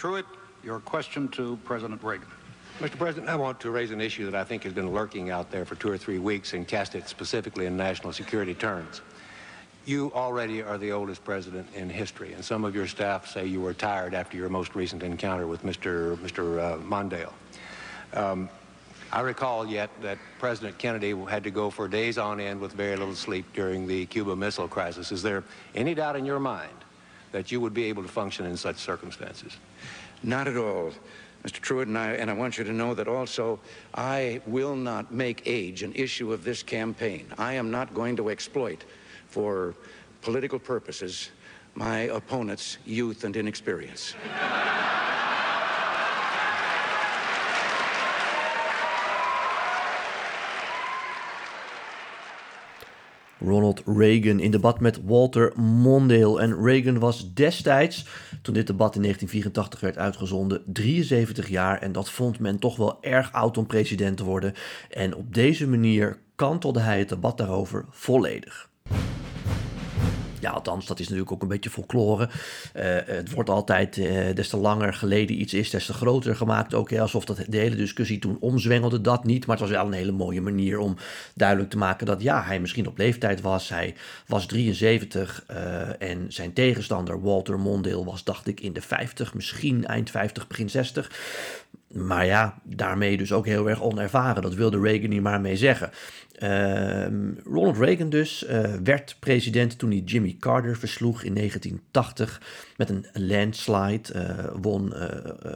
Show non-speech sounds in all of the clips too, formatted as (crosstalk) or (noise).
Truitt, your question to President Reagan. Mr. President, I want to raise an issue that I think has been lurking out there for two or three weeks and cast it specifically in national security terms. You already are the oldest president in history, and some of your staff say you were tired after your most recent encounter with Mr. Mr. Uh, Mondale. Um, I recall yet that President Kennedy had to go for days on end with very little sleep during the Cuba Missile Crisis. Is there any doubt in your mind that you would be able to function in such circumstances? Not at all. Mr. Truitt, and I, and I want you to know that also I will not make age an issue of this campaign. I am not going to exploit for political purposes my opponent's youth and inexperience. (laughs) Ronald Reagan in debat met Walter Mondale. En Reagan was destijds, toen dit debat in 1984 werd uitgezonden, 73 jaar. En dat vond men toch wel erg oud om president te worden. En op deze manier kantelde hij het debat daarover volledig. Ja, althans, dat is natuurlijk ook een beetje folklore. Uh, het wordt altijd, uh, des te langer geleden iets is, des te groter gemaakt. Ook alsof dat de hele discussie toen omzwengelde, dat niet. Maar het was wel een hele mooie manier om duidelijk te maken dat ja, hij misschien op leeftijd was. Hij was 73 uh, en zijn tegenstander Walter Mondale was, dacht ik, in de 50, misschien eind 50, begin 60. Maar ja, daarmee dus ook heel erg onervaren. Dat wilde Reagan hier maar mee zeggen. Uh, Ronald Reagan dus uh, werd president toen hij Jimmy Carter versloeg in 1980 met een landslide. Uh, won eh,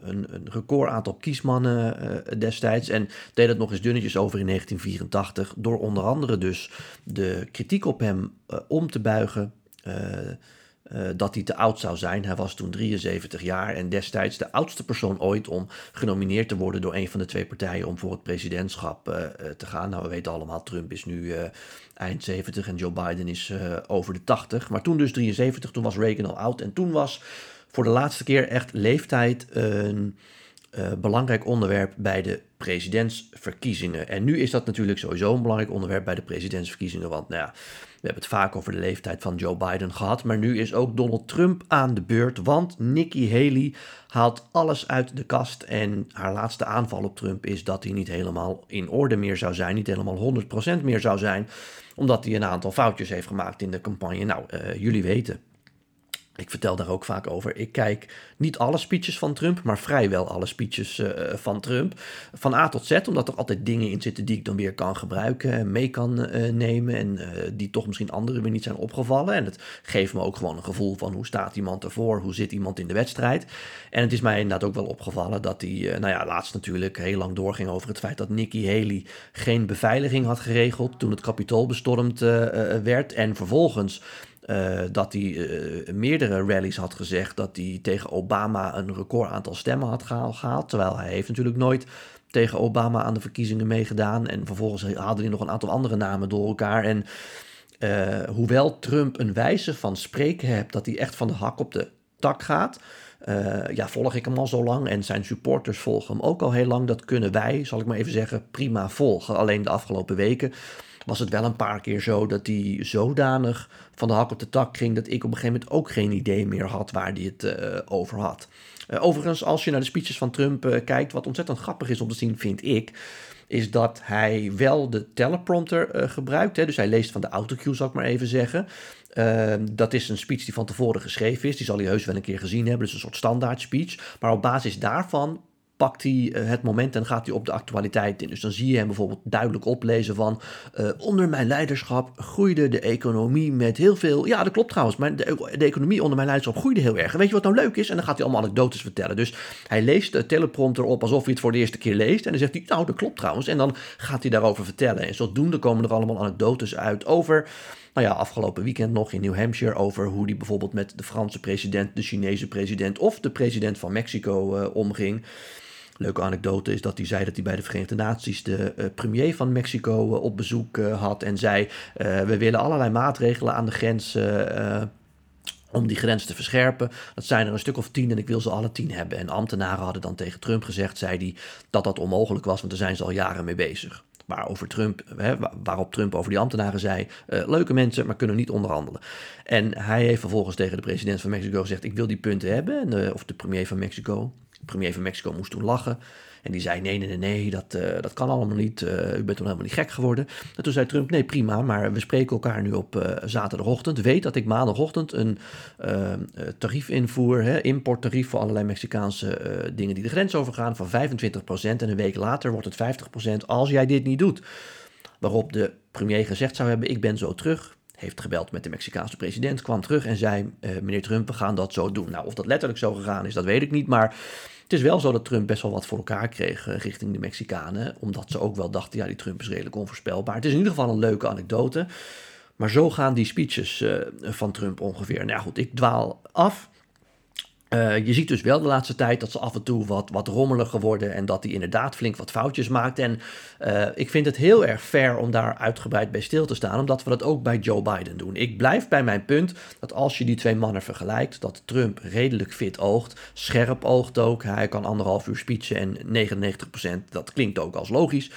een, een, record aantal kiesmannen destijds en deed het nog eens dunnetjes over in 1984 door onder andere dus de kritiek op hem om te buigen. Dat hij te oud zou zijn. Hij was toen 73 jaar en destijds de oudste persoon ooit om genomineerd te worden door een van de twee partijen om voor het presidentschap uh, te gaan. Nou, we weten allemaal, Trump is nu eind 70 en Joe Biden is over de 80. Maar toen dus 73, toen was Reagan al oud en toen was voor de laatste keer echt leeftijd een belangrijk onderwerp bij de presidentsverkiezingen. En nu is dat natuurlijk sowieso een belangrijk onderwerp bij de presidentsverkiezingen, want nou ja we hebben het vaak over de leeftijd van Joe Biden gehad, maar nu is ook Donald Trump aan de beurt, want Nikki Haley haalt alles uit de kast en haar laatste aanval op Trump is dat hij niet helemaal in orde meer zou zijn, niet helemaal 100% meer zou zijn, omdat hij een aantal foutjes heeft gemaakt in de campagne. Nou, uh, jullie weten, ik vertel daar ook vaak over. Ik kijk niet alle speeches van Trump, maar vrijwel alle speeches uh, van Trump. Van A tot Z, omdat er altijd dingen in zitten die ik dan weer kan gebruiken en mee kan uh, nemen. En uh, die toch misschien anderen weer niet zijn opgevallen. En het geeft me ook gewoon een gevoel van hoe staat iemand ervoor, hoe zit iemand in de wedstrijd. En het is mij inderdaad ook wel opgevallen dat hij, nou ja, laatst natuurlijk heel lang doorging over het feit dat Nikki Haley geen beveiliging had geregeld toen het kapitool bestormd werd. En vervolgens uh, dat hij uh, meerdere rallies had gezegd dat hij tegen Obama een record aantal stemmen had gehaald. Terwijl hij heeft natuurlijk nooit tegen Obama aan de verkiezingen meegedaan. En vervolgens hadden hij nog een aantal andere namen door elkaar. En uh, hoewel Trump een wijze van spreken hebt dat hij echt van de hak op de tak gaat. ja, volg ik hem al zo lang en zijn supporters volgen hem ook al heel lang. Dat kunnen wij, zal ik maar even zeggen, prima volgen. Alleen de afgelopen weken was het wel een paar keer zo dat hij zodanig van de hak op de tak ging dat ik op een gegeven moment ook geen idee meer had waar hij het uh, over had. Uh, overigens, als je naar de speeches van Trump uh, kijkt, wat ontzettend grappig is om te zien, vind ik, is dat hij wel de teleprompter gebruikt. Hè? Dus hij leest van de autocue, zal ik maar even zeggen. Ehm, dat is een speech die van tevoren geschreven is. Die zal hij heus wel een keer gezien hebben. Dus een soort standaard speech. Maar op basis daarvan pakt hij eh, het moment en gaat hij op de actualiteit in. Dus dan zie je hem bijvoorbeeld duidelijk oplezen van... Uh, onder mijn leiderschap groeide de economie met heel veel... Ja, dat klopt trouwens, maar de, economie onder mijn leiderschap groeide heel erg. Weet je wat nou leuk is? En dan gaat hij allemaal anekdotes vertellen. Dus hij leest de teleprompter op alsof hij het voor de eerste keer leest. En dan zegt hij, nou, dat klopt trouwens. En dan gaat hij daarover vertellen. En zodoende komen er allemaal anekdotes uit over... Nou ja, afgelopen weekend nog in New Hampshire over hoe hij bijvoorbeeld met de Franse president, de Chinese president of de president van Mexico uh, omging. Leuke anekdote is dat hij zei dat hij bij de Verenigde Naties de uh, premier van Mexico uh, op bezoek uh, had en zei: We willen allerlei maatregelen aan de grens. om die grens te verscherpen. Dat zijn er een stuk of tien en ik wil ze alle tien hebben. En ambtenaren hadden dan tegen Trump gezegd, zei hij, dat dat onmogelijk was, want daar zijn ze al jaren mee bezig. Waarover Trump, hè, waarop Trump over die ambtenaren zei: leuke mensen, maar kunnen niet onderhandelen. En hij heeft vervolgens tegen de president van Mexico gezegd: Ik wil die punten hebben. En of de premier van Mexico. De premier van Mexico moest toen lachen. En die zei: nee, nee, nee, nee, dat, uh, dat kan allemaal niet. Uh, u bent toen helemaal niet gek geworden. En toen zei Trump: nee, prima, maar we spreken elkaar nu op uh, zaterdagochtend. Weet dat ik maandagochtend een tarief invoer, hè, importtarief voor allerlei Mexicaanse dingen die de grens overgaan, van 25%. En een week later wordt het 50% als jij dit niet doet. Waarop de premier gezegd zou hebben: ik ben zo terug heeft gebeld met de Mexicaanse president, kwam terug en zei: Meneer Trump, we gaan dat zo doen. Nou, of dat letterlijk zo gegaan is, dat weet ik niet. Maar het is wel zo dat Trump best wel wat voor elkaar kreeg eh, richting de Mexicanen. Omdat ze ook wel dachten, ja, die Trump is redelijk onvoorspelbaar. Het is in ieder geval een leuke anekdote. Maar zo gaan die speeches uh, van Trump ongeveer. Nou goed, ik dwaal af. Uh, je ziet dus wel de laatste tijd dat ze af en toe wat, wat rommeliger worden en dat hij inderdaad flink wat foutjes maakt. En uh, ik vind het heel erg fair om daar uitgebreid bij stil te staan, omdat we dat ook bij Joe Biden doen. Ik blijf bij mijn punt dat als je die twee mannen vergelijkt, dat Trump redelijk fit oogt, scherp oogt ook. Hij kan anderhalf uur speechen en 99%, dat klinkt ook als logisch.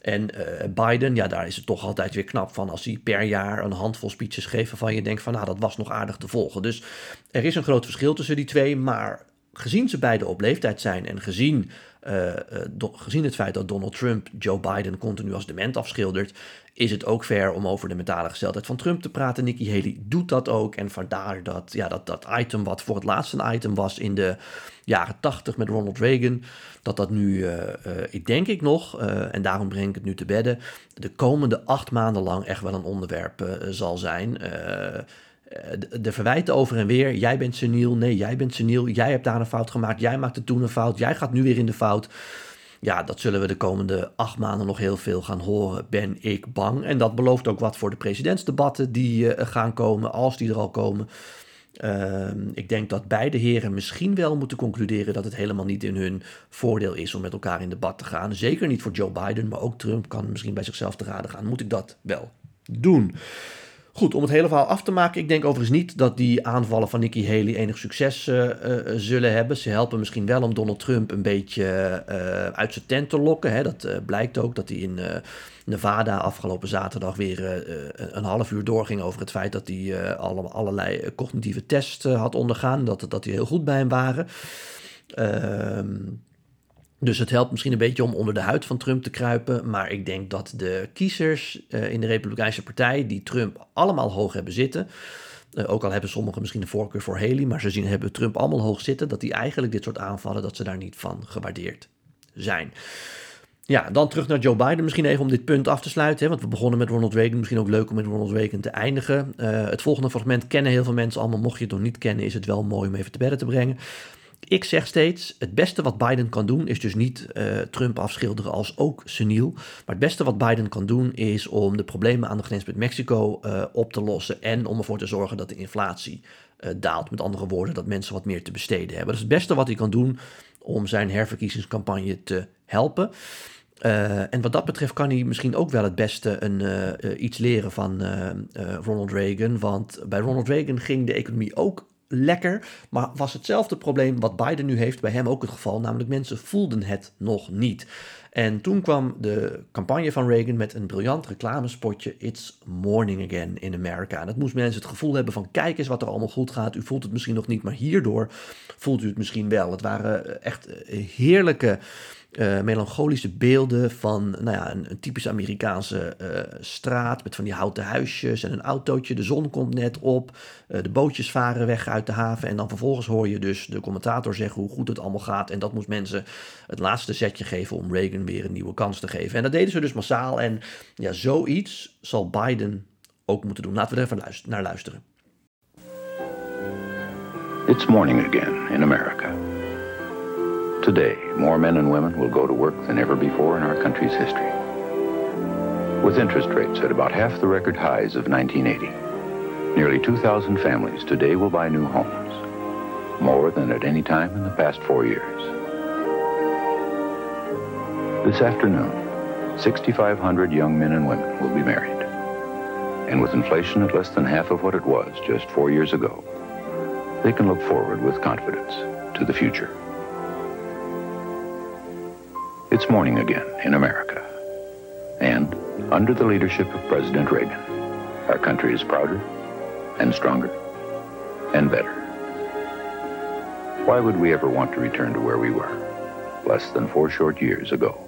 En uh, Biden, ja, daar is het toch altijd weer knap van als hij per jaar een handvol speeches geeft waarvan je denkt van, nou, dat was nog aardig te volgen. Dus er is een groot verschil tussen die twee, maar gezien ze beide op leeftijd zijn en gezien, uh, do, gezien het feit dat Donald Trump Joe Biden continu als dement afschildert, is het ook fair om over de mentale gesteldheid van Trump te praten. Nikki Haley doet dat ook. En vandaar dat, ja, dat dat item wat voor het laatst een item was in de jaren 80 met Ronald Reagan, dat dat nu, uh, ik denk ik nog, en daarom breng ik het nu te bedden, de komende acht maanden lang echt wel een onderwerp zal zijn. De, de, verwijten over en weer, jij bent seniel, nee, jij bent seniel, jij hebt daar een fout gemaakt, jij maakte toen een fout, jij gaat nu weer in de fout ja, dat zullen we de komende acht maanden nog heel veel gaan horen, ben ik bang. En dat belooft ook wat voor de presidentsdebatten die uh, gaan komen, als die er al komen. Uh, ik denk dat beide heren misschien wel moeten concluderen dat het helemaal niet in hun voordeel is om met elkaar in debat te gaan. Zeker niet voor Joe Biden, maar ook Trump kan misschien bij zichzelf te raden gaan. Moet ik dat wel doen? Goed, om het hele verhaal af te maken. Ik denk overigens niet dat die aanvallen van Nikki Haley enig succes uh, uh, zullen hebben. Ze helpen misschien wel om Donald Trump een beetje uh, uit zijn tent te lokken. Hè. Dat blijkt ook dat hij in Nevada afgelopen zaterdag weer een half uur doorging over het feit dat hij alle, allerlei cognitieve tests had ondergaan. Dat, dat die heel goed bij hem waren. Ehm dus het helpt misschien een beetje om onder de huid van Trump te kruipen. Maar ik denk dat de kiezers uh, in de Republikeinse Partij, die Trump allemaal hoog hebben zitten. Uh, ook al hebben sommigen misschien een voorkeur voor Haley, maar ze zien hebben Trump allemaal hoog zitten. Dat die eigenlijk dit soort aanvallen, dat ze daar niet van gewaardeerd zijn. Ja, dan terug naar Joe Biden misschien even om dit punt af te sluiten. Hè, want we begonnen met Ronald Reagan. Misschien ook leuk om met Ronald Reagan te eindigen. Uh, het volgende fragment kennen heel veel mensen allemaal. Mocht je het nog niet kennen, is het wel mooi om even te bedden te brengen. Ik zeg steeds, het beste wat Biden kan doen is dus niet uh, Trump afschilderen als ook seniel. Maar het beste wat Biden kan doen is om de problemen aan de grens met Mexico uh, op te lossen. En om ervoor te zorgen dat de inflatie uh, daalt. Met andere woorden, dat mensen wat meer te besteden hebben. Dat is het beste wat hij kan doen om zijn herverkiezingscampagne te helpen. En wat dat betreft kan hij misschien ook wel het beste een, iets leren van Ronald Reagan. Want bij Ronald Reagan ging de economie ook lekker. Maar was hetzelfde probleem wat Biden nu heeft bij hem ook het geval. Namelijk mensen voelden het nog niet. En toen kwam de campagne van Reagan met een briljant reclamespotje. It's morning again in America. En dat moest mensen het gevoel hebben van kijk eens wat er allemaal goed gaat. U voelt het misschien nog niet, maar hierdoor voelt u het misschien wel. Het waren echt heerlijke uh, melancholische beelden van nou ja, een, typisch Amerikaanse uh, straat met van die houten huisjes en een autootje. De zon komt net op, uh, de bootjes varen weg uit de haven en dan vervolgens hoor je dus de commentator zeggen hoe goed het allemaal gaat. En dat moest mensen het laatste setje geven om Reagan weer een nieuwe kans te geven. En dat deden ze dus massaal en ja, zoiets zal Biden ook moeten doen. Laten we er even naar luisteren. It's morning again in America. Today, more men and women will go to work than ever before in our country's history. With interest rates at about half the record highs of 1980, nearly 2,000 families today will buy new homes, more than at any time in the past four years. This afternoon, 6,500 young men and women will be married. And with inflation at less than half of what it was just four years ago, they can look forward with confidence to the future. It's morning again in America. And Under the leadership of President Reagan, our country is prouder and stronger and better. Why would we ever want to return to where we were less than four short years ago?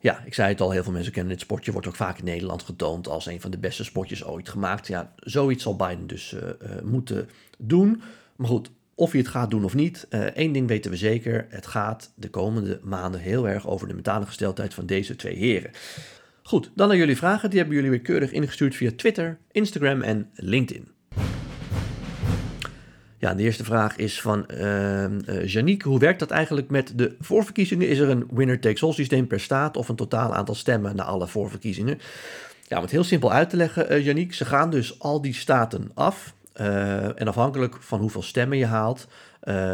Ja, ik zei het al, heel veel mensen kennen dit spotje. Wordt ook vaak in Nederland getoond als een van de beste spotjes ooit gemaakt. Ja, zoiets zal Biden dus uh, uh, moeten doen. Maar goed, of hij het gaat doen of niet, uh, één ding weten we zeker. Het gaat de komende maanden heel erg over de mentale gesteldheid van deze twee heren. Goed, dan naar jullie vragen. Die hebben jullie weer keurig ingestuurd via Twitter, Instagram en LinkedIn. Ja, de eerste vraag is van uh, uh, Janique. Hoe werkt dat eigenlijk met de voorverkiezingen? Is er een winner-takes-all systeem per staat of een totaal aantal stemmen na alle voorverkiezingen? Ja, om het heel simpel uit te leggen, uh, Janique, ze gaan dus al die staten af. Uh, en afhankelijk van hoeveel stemmen je haalt,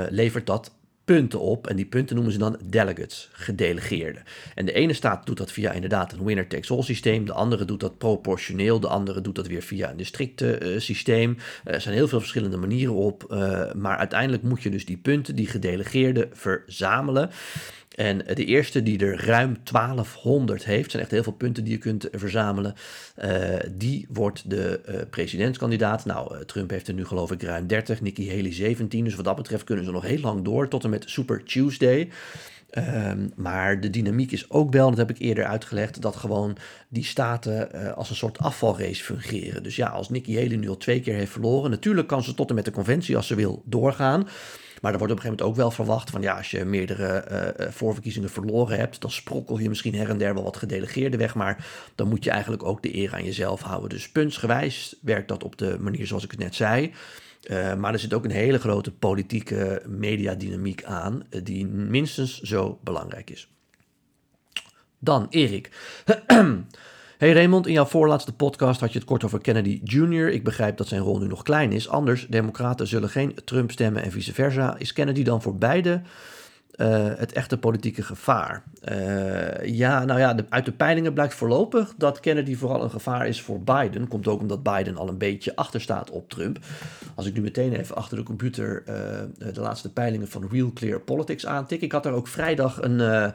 levert dat punten op. En die punten noemen ze dan delegates, gedelegeerden. En de ene staat doet dat via inderdaad een winner-takes-all systeem. De andere doet dat proportioneel. De andere doet dat weer via een districten systeem. Er zijn heel veel verschillende manieren op. Uh, maar uiteindelijk moet je dus die punten, die gedelegeerden, verzamelen. En de eerste die er ruim 1200 heeft, zijn echt heel veel punten die je kunt verzamelen. Uh, die wordt de uh, presidentskandidaat. Nou, uh, Trump heeft er nu geloof ik ruim 30, Nikki Haley 17. Dus wat dat betreft kunnen ze nog heel lang door, tot en met Super Tuesday. Um, maar de dynamiek is ook wel, dat heb ik eerder uitgelegd, dat gewoon die staten als een soort afvalrace fungeren. Dus ja, als Nikki Haley nu al twee keer heeft verloren, natuurlijk kan ze tot en met de conventie als ze wil doorgaan. Maar er wordt op een gegeven moment ook wel verwacht van ja, als je meerdere uh, voorverkiezingen verloren hebt, dan sprokkel je misschien her en der wel wat gedelegeerde weg. Maar dan moet je eigenlijk ook de eer aan jezelf houden. Dus puntsgewijs werkt dat op de manier zoals ik het net zei. Uh, maar er zit ook een hele grote politieke mediadynamiek aan, die minstens zo belangrijk is. Dan Erik. (clears throat) Hey Raymond, in jouw voorlaatste podcast had je het kort over Kennedy Jr. Ik begrijp dat zijn rol nu nog klein is. Anders, democraten zullen geen Trump stemmen en vice versa. Is Kennedy dan voor beide uh, het echte politieke gevaar? Uh, ja, nou ja, de, uit de peilingen blijkt voorlopig dat Kennedy vooral een gevaar is voor Biden. Komt ook omdat Biden al een beetje achter staat op Trump. Als ik nu meteen even achter de computer uh, de laatste peilingen van Real Clear Politics aantik. Ik had daar ook vrijdag een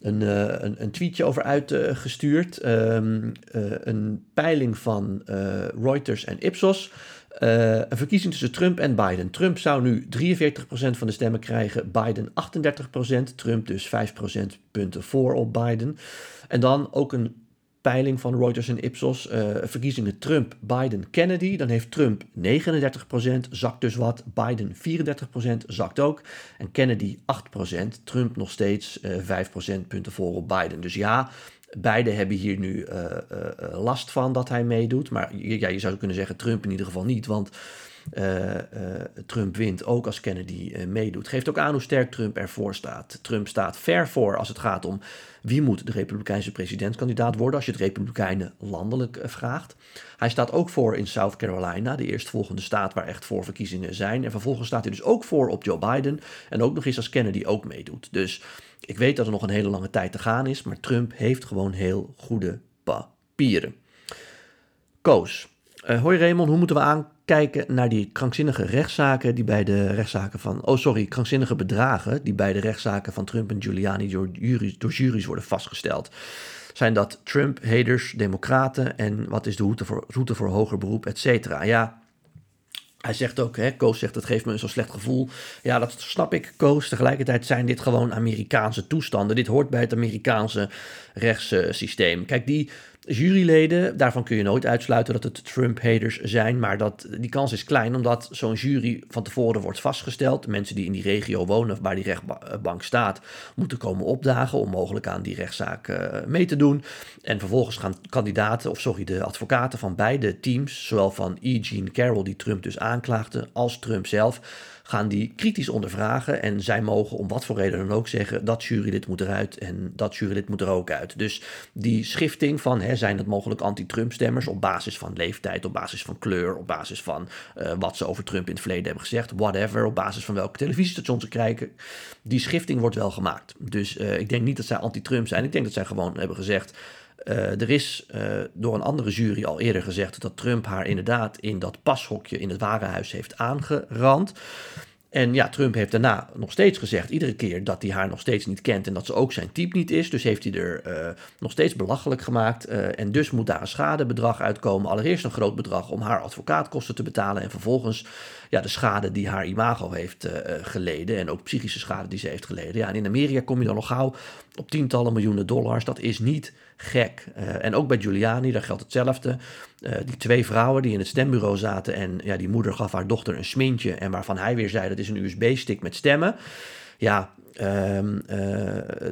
een, uh, een, een, tweetje over uitgestuurd. Um, uh, een peiling van uh, Reuters en Ipsos. een verkiezing tussen Trump en Biden. Trump zou nu 43% van de stemmen krijgen, Biden 38%. Trump dus 5 procentpunten voor op Biden. En dan ook een peiling van Reuters en Ipsos, uh, verkiezingen Trump, Biden, Kennedy. Dan heeft Trump 39%, zakt dus wat. Biden 34%, zakt ook. En Kennedy 8%. Trump nog steeds uh, 5 procentpunten voor op Biden. Dus ja, beide hebben hier nu uh, last van dat hij meedoet. Maar ja, je zou kunnen zeggen Trump in ieder geval niet, want... Uh, uh, Trump wint, ook als Kennedy uh, meedoet. Geeft ook aan hoe sterk Trump ervoor staat. Trump staat ver voor als het gaat om wie moet de Republikeinse presidentskandidaat worden, als je het Republikeinen landelijk vraagt. Hij staat ook voor in South Carolina, de eerstvolgende staat waar echt voorverkiezingen zijn. En vervolgens staat hij dus ook voor op Joe Biden en ook nog eens als Kennedy ook meedoet. Dus ik weet dat er nog een hele lange tijd te gaan is, maar Trump heeft gewoon heel goede papieren. Koos. Uh, hoi Raymond, hoe moeten we aankijken naar die krankzinnige rechtszaken die bij de rechtszaken van, oh sorry, krankzinnige bedragen die bij de rechtszaken van Trump en Giuliani door, juries, door worden vastgesteld? Zijn dat Trump-haters, democraten en wat is de route voor, route voor hoger beroep, et cetera? Ja, hij zegt ook, hè, Koos zegt, het geeft me zo'n slecht gevoel. Ja, dat snap ik, Koos. Tegelijkertijd zijn dit gewoon Amerikaanse toestanden. Dit hoort bij het Amerikaanse rechtssysteem. Kijk, die juryleden, daarvan kun je nooit uitsluiten dat het Trump-haters zijn, maar dat, die kans is klein omdat zo'n jury van tevoren wordt vastgesteld. Mensen die in die regio wonen of waar die rechtbank staat, moeten komen opdagen om mogelijk aan die rechtszaak uh, mee te doen. En vervolgens gaan kandidaten, of sorry, de advocaten van beide teams, zowel van E. Jean Carroll, die Trump dus aanklaagde, als Trump zelf, gaan die kritisch ondervragen. En zij mogen om wat voor reden dan ook zeggen dat jurylid moet eruit en dat jurylid moet er ook uit. Dus die schifting van hè, zijn het mogelijk anti-Trump stemmers op basis van leeftijd, op basis van kleur, op basis van uh, wat ze over Trump in het verleden hebben gezegd, whatever, op basis van welke televisiestation ze krijgen. Die schifting wordt wel gemaakt. Dus uh, ik denk niet dat zij anti-Trump zijn. Ik denk dat zij gewoon hebben gezegd. Uh, er is uh, door een andere jury al eerder gezegd dat Trump haar inderdaad in dat pashokje in het warenhuis heeft aangerand. En ja, Trump heeft daarna nog steeds gezegd, iedere keer, dat hij haar nog steeds niet kent en dat ze ook zijn type niet is. Dus heeft hij er uh, nog steeds belachelijk gemaakt. En dus moet daar een schadebedrag uitkomen. Allereerst een groot bedrag om haar advocaatkosten te betalen. En vervolgens ja, de schade die haar imago heeft geleden. En ook psychische schade die ze heeft geleden. Ja, en in Amerika kom je dan nog gauw op tientallen miljoenen dollars. Dat is niet gek. Uh, en ook bij Giuliani, daar geldt hetzelfde. Uh, die twee vrouwen die in het stembureau zaten en ja, die moeder gaf haar dochter een smintje en waarvan hij weer zei dat is een USB-stick met stemmen. Ja, uh,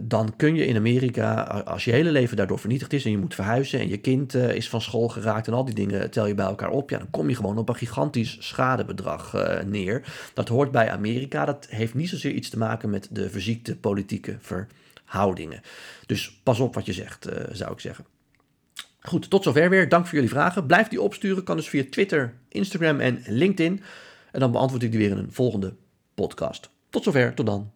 dan kun je in Amerika, als je hele leven daardoor vernietigd is en je moet verhuizen en je kind is van school geraakt en al die dingen tel je bij elkaar op, ja, dan kom je gewoon op een gigantisch schadebedrag neer. Dat hoort bij Amerika, dat heeft niet zozeer iets te maken met de verziekte politieke ver houdingen. Dus pas op wat je zegt, uh, zou ik zeggen. Goed, tot zover weer. Dank voor jullie vragen. Blijf die opsturen. Kan dus via Twitter, Instagram en LinkedIn. En dan beantwoord ik die weer in een volgende podcast. Tot zover, tot dan.